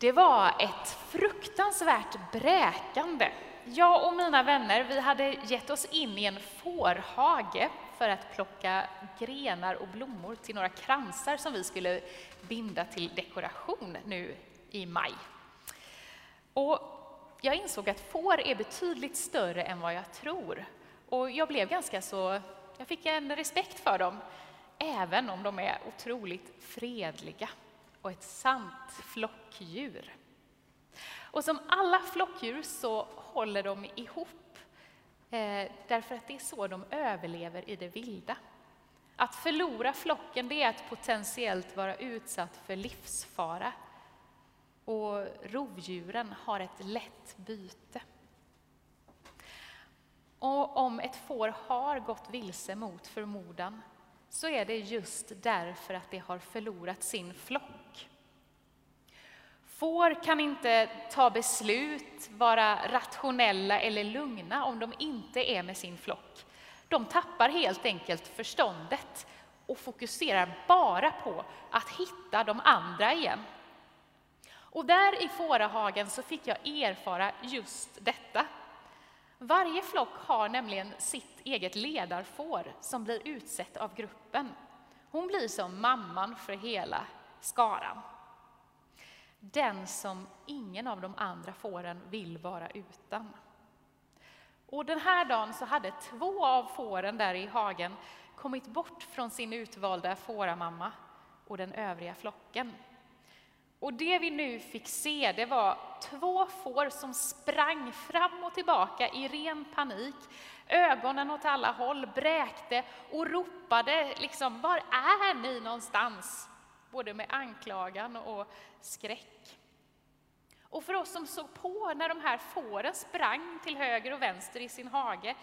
Det var ett fruktansvärt bräkande. Jag och mina vänner vi hade gett oss in i en fårhage för att plocka grenar och blommor till några kransar som vi skulle binda till dekoration nu i maj. Och jag insåg att får är betydligt större än vad jag tror. Och jag blev ganska så, jag fick en respekt för dem, även om de är otroligt fredliga och ett sant flockdjur. Och som alla flockdjur så håller de ihop, eh, därför att det är så de överlever i det vilda. Att förlora flocken det är att potentiellt vara utsatt för livsfara. Och rovdjuren har ett lätt byte. Och om ett får har gått vilse mot förmodan så är det just därför att det har förlorat sin flock. Får kan inte ta beslut, vara rationella eller lugna om de inte är med sin flock. De tappar helt enkelt förståndet och fokuserar bara på att hitta de andra igen. Och där i fårahagen så fick jag erfara just detta. Varje flock har nämligen sitt eget ledarfår som blir utsett av gruppen. Hon blir som mamman för hela skaran. Den som ingen av de andra fåren vill vara utan. Och den här dagen så hade två av fåren där i hagen kommit bort från sin utvalda fåramamma och den övriga flocken. Och det vi nu fick se, det var två får som sprang fram och tillbaka i ren panik, ögonen åt alla håll, bräkte och ropade liksom, var är ni någonstans? Både med anklagan och skräck. Och för oss som såg på när de här fåren sprang till höger och vänster i sin hage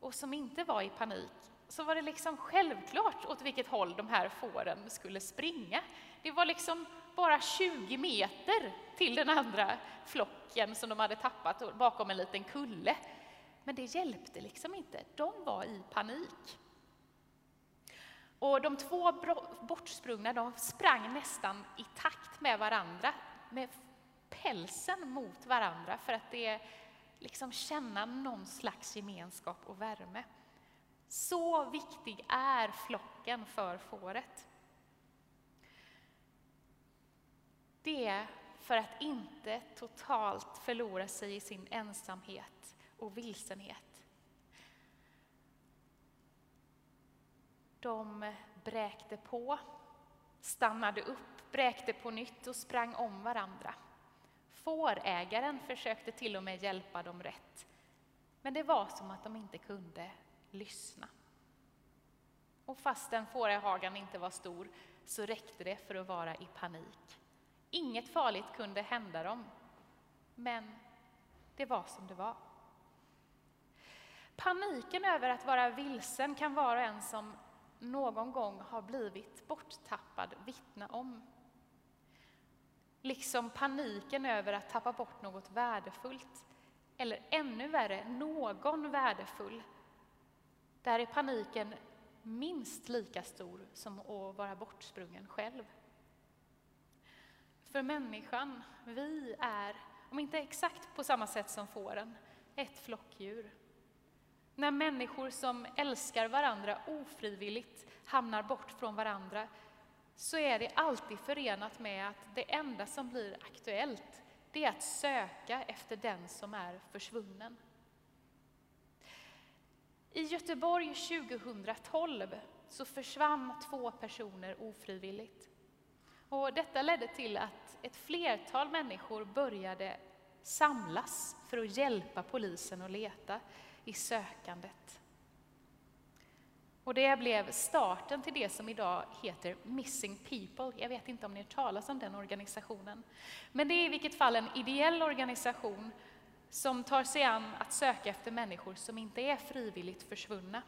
och som inte var i panik, så var det liksom självklart åt vilket håll de här fåren skulle springa. Det var liksom bara 20 meter till den andra flocken som de hade tappat bakom en liten kulle. Men det hjälpte liksom inte, de var i panik. Och de två bortsprungna de sprang nästan i takt med varandra, med pälsen mot varandra för att det liksom känna någon slags gemenskap och värme. Så viktig är flocken för fåret. Det är för att inte totalt förlora sig i sin ensamhet och vilsenhet. De bräkte på, stannade upp, bräkte på nytt och sprang om varandra. Fårägaren försökte till och med hjälpa dem rätt, men det var som att de inte kunde lyssna. Och fastän fårahagen inte var stor så räckte det för att vara i panik. Inget farligt kunde hända dem, men det var som det var. Paniken över att vara vilsen kan var och en som någon gång har blivit borttappad vittna om. Liksom paniken över att tappa bort något värdefullt, eller ännu värre, någon värdefull. Där är paniken minst lika stor som att vara bortsprungen själv. För människan, vi är, om inte exakt på samma sätt som fåren, ett flockdjur. När människor som älskar varandra ofrivilligt hamnar bort från varandra så är det alltid förenat med att det enda som blir aktuellt det är att söka efter den som är försvunnen. I Göteborg 2012 så försvann två personer ofrivilligt. Och detta ledde till att ett flertal människor började samlas för att hjälpa polisen att leta i sökandet. Och det blev starten till det som idag heter Missing People. Jag vet inte om ni har talat om den organisationen. Men det är i vilket fall en ideell organisation som tar sig an att söka efter människor som inte är frivilligt försvunna.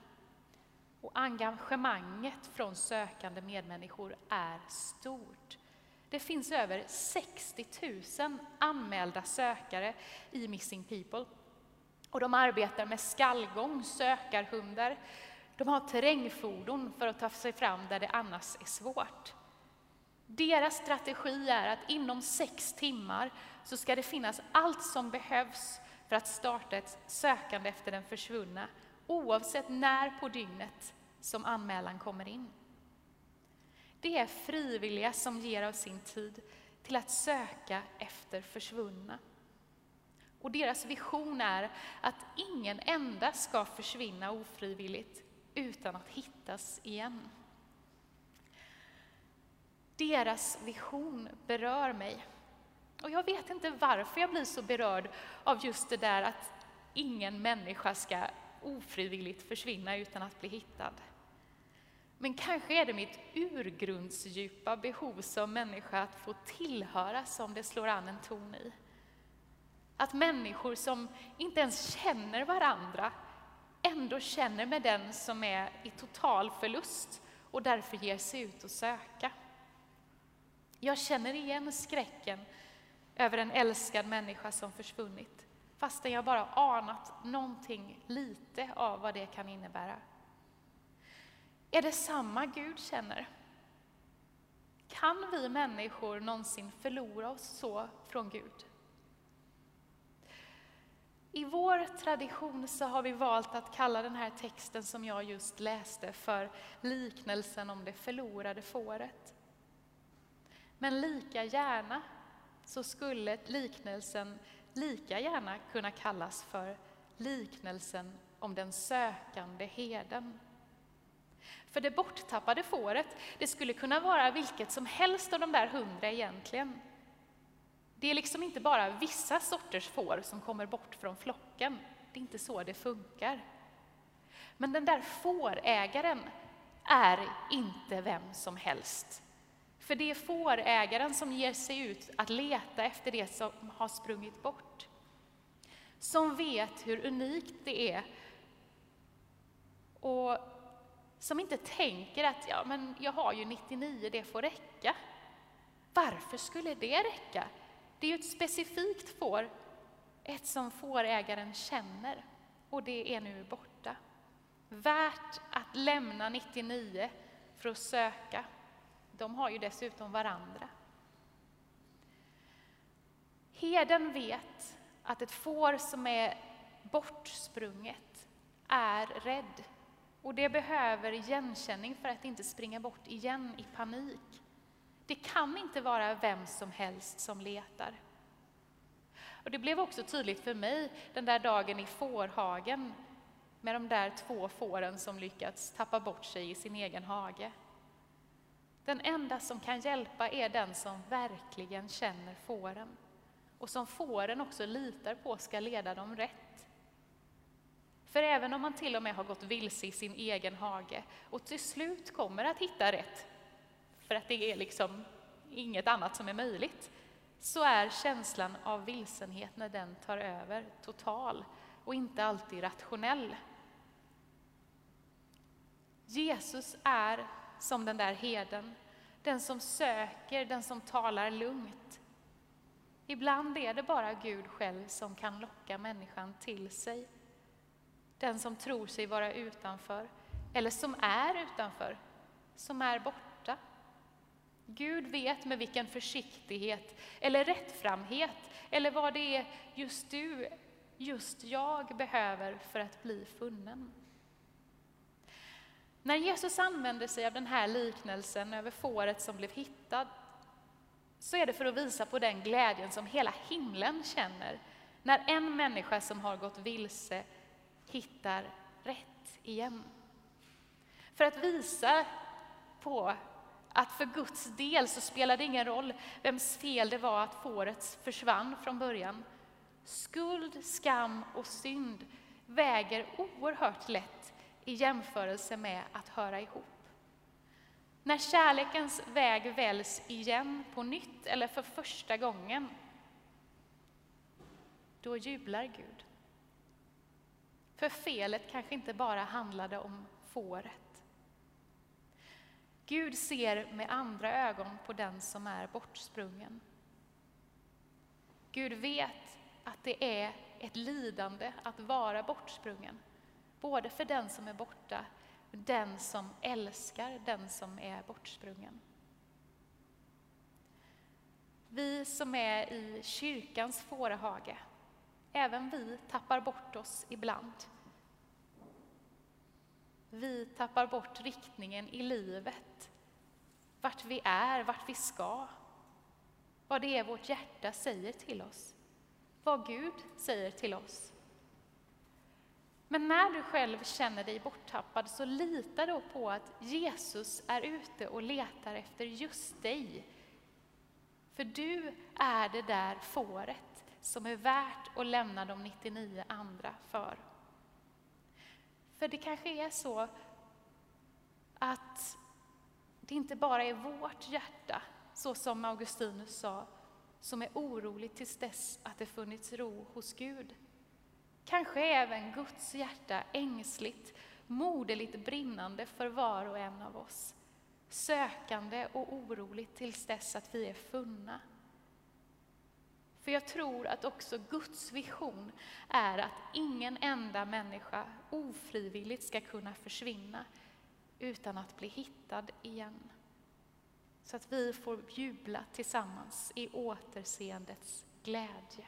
Och engagemanget från sökande medmänniskor är stort. Det finns över 60 000 anmälda sökare i Missing People. Och de arbetar med skallgång, sökarhundar. De har terrängfordon för att ta sig fram där det annars är svårt. Deras strategi är att inom sex timmar så ska det finnas allt som behövs för att starta ett sökande efter den försvunna, oavsett när på dygnet som anmälan kommer in. Det är frivilliga som ger av sin tid till att söka efter försvunna. Och deras vision är att ingen enda ska försvinna ofrivilligt utan att hittas igen. Deras vision berör mig. Och jag vet inte varför jag blir så berörd av just det där att ingen människa ska ofrivilligt försvinna utan att bli hittad. Men kanske är det mitt urgrundsdjupa behov som människa att få tillhöra som det slår an en ton i. Att människor som inte ens känner varandra ändå känner med den som är i total förlust och därför ger sig ut och söka. Jag känner igen skräcken över en älskad människa som försvunnit fastän jag bara anat någonting lite av vad det kan innebära. Är det samma Gud känner? Kan vi människor någonsin förlora oss så från Gud? I vår tradition så har vi valt att kalla den här texten som jag just läste för liknelsen om det förlorade fåret. Men lika gärna så skulle liknelsen lika gärna kunna kallas för liknelsen om den sökande heden. För det borttappade fåret, det skulle kunna vara vilket som helst av de där hundra egentligen. Det är liksom inte bara vissa sorters får som kommer bort från flocken. Det är inte så det funkar. Men den där fårägaren är inte vem som helst. För det är fårägaren som ger sig ut att leta efter det som har sprungit bort. Som vet hur unikt det är och som inte tänker att ja, men jag har ju 99, det får räcka. Varför skulle det räcka? Det är ju ett specifikt får, ett som fårägaren känner och det är nu borta. Värt att lämna 99 för att söka. De har ju dessutom varandra. Heden vet att ett får som är bortsprunget är rädd och det behöver igenkänning för att inte springa bort igen i panik. Det kan inte vara vem som helst som letar. Och det blev också tydligt för mig den där dagen i fårhagen med de där två fåren som lyckats tappa bort sig i sin egen hage. Den enda som kan hjälpa är den som verkligen känner fåren och som fåren också litar på ska leda dem rätt. För även om man till och med har gått vilse i sin egen hage och till slut kommer att hitta rätt, för att det är liksom inget annat som är möjligt, så är känslan av vilsenhet när den tar över total och inte alltid rationell. Jesus är som den där heden, den som söker, den som talar lugnt. Ibland är det bara Gud själv som kan locka människan till sig. Den som tror sig vara utanför, eller som är utanför, som är borta. Gud vet med vilken försiktighet eller rättframhet eller vad det är just du, just jag behöver för att bli funnen. När Jesus använder sig av den här liknelsen över fåret som blev hittat så är det för att visa på den glädjen som hela himlen känner när en människa som har gått vilse hittar rätt igen. För att visa på att för Guds del så spelar det ingen roll vems fel det var att fåret försvann från början. Skuld, skam och synd väger oerhört lätt i jämförelse med att höra ihop. När kärlekens väg väljs igen på nytt eller för första gången, då jublar Gud. För felet kanske inte bara handlade om fåret. Gud ser med andra ögon på den som är bortsprungen. Gud vet att det är ett lidande att vara bortsprungen, både för den som är borta och den som älskar den som är bortsprungen. Vi som är i kyrkans fårahage, även vi tappar bort oss ibland. Vi tappar bort riktningen i livet, vart vi är, vart vi ska, vad det är vårt hjärta säger till oss, vad Gud säger till oss. Men när du själv känner dig borttappad, så lita då på att Jesus är ute och letar efter just dig. För du är det där fåret som är värt att lämna de 99 andra för. För det kanske är så att det inte bara är vårt hjärta, så som Augustinus sa, som är oroligt tills dess att det funnits ro hos Gud. Kanske är även Guds hjärta ängsligt, moderligt brinnande för var och en av oss. Sökande och oroligt tills dess att vi är funna. För jag tror att också Guds vision är att ingen enda människa ofrivilligt ska kunna försvinna utan att bli hittad igen. Så att vi får jubla tillsammans i återseendets glädje.